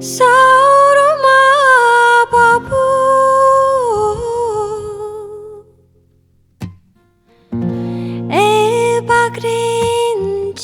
Saurma babu. E bagrin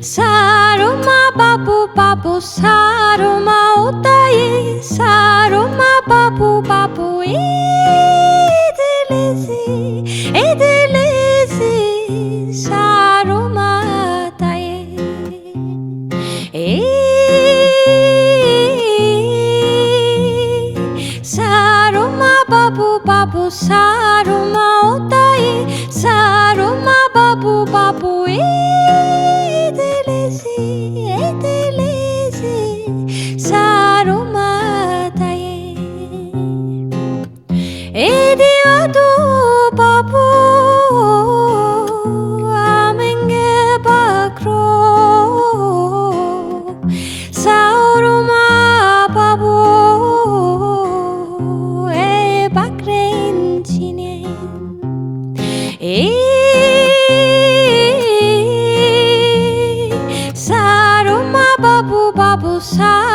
Saruma babu babu saruma otai saruma babu babu edelezi edelezi saruma taye Saruma babu babu saruma Ediado babu amenge bakro Sauruma babu e bakren chinen E Saruma babu babu saruma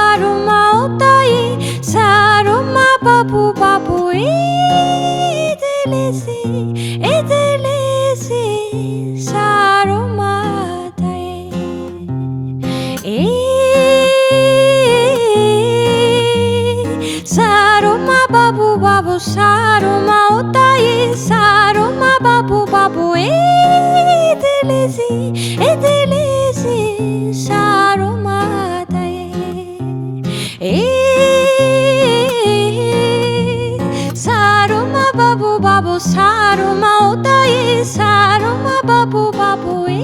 Saruma babu babu saruma otai saruma babu babu edelezi edelezi saruma dai saruma babu babu saruma otai saruma babu babu e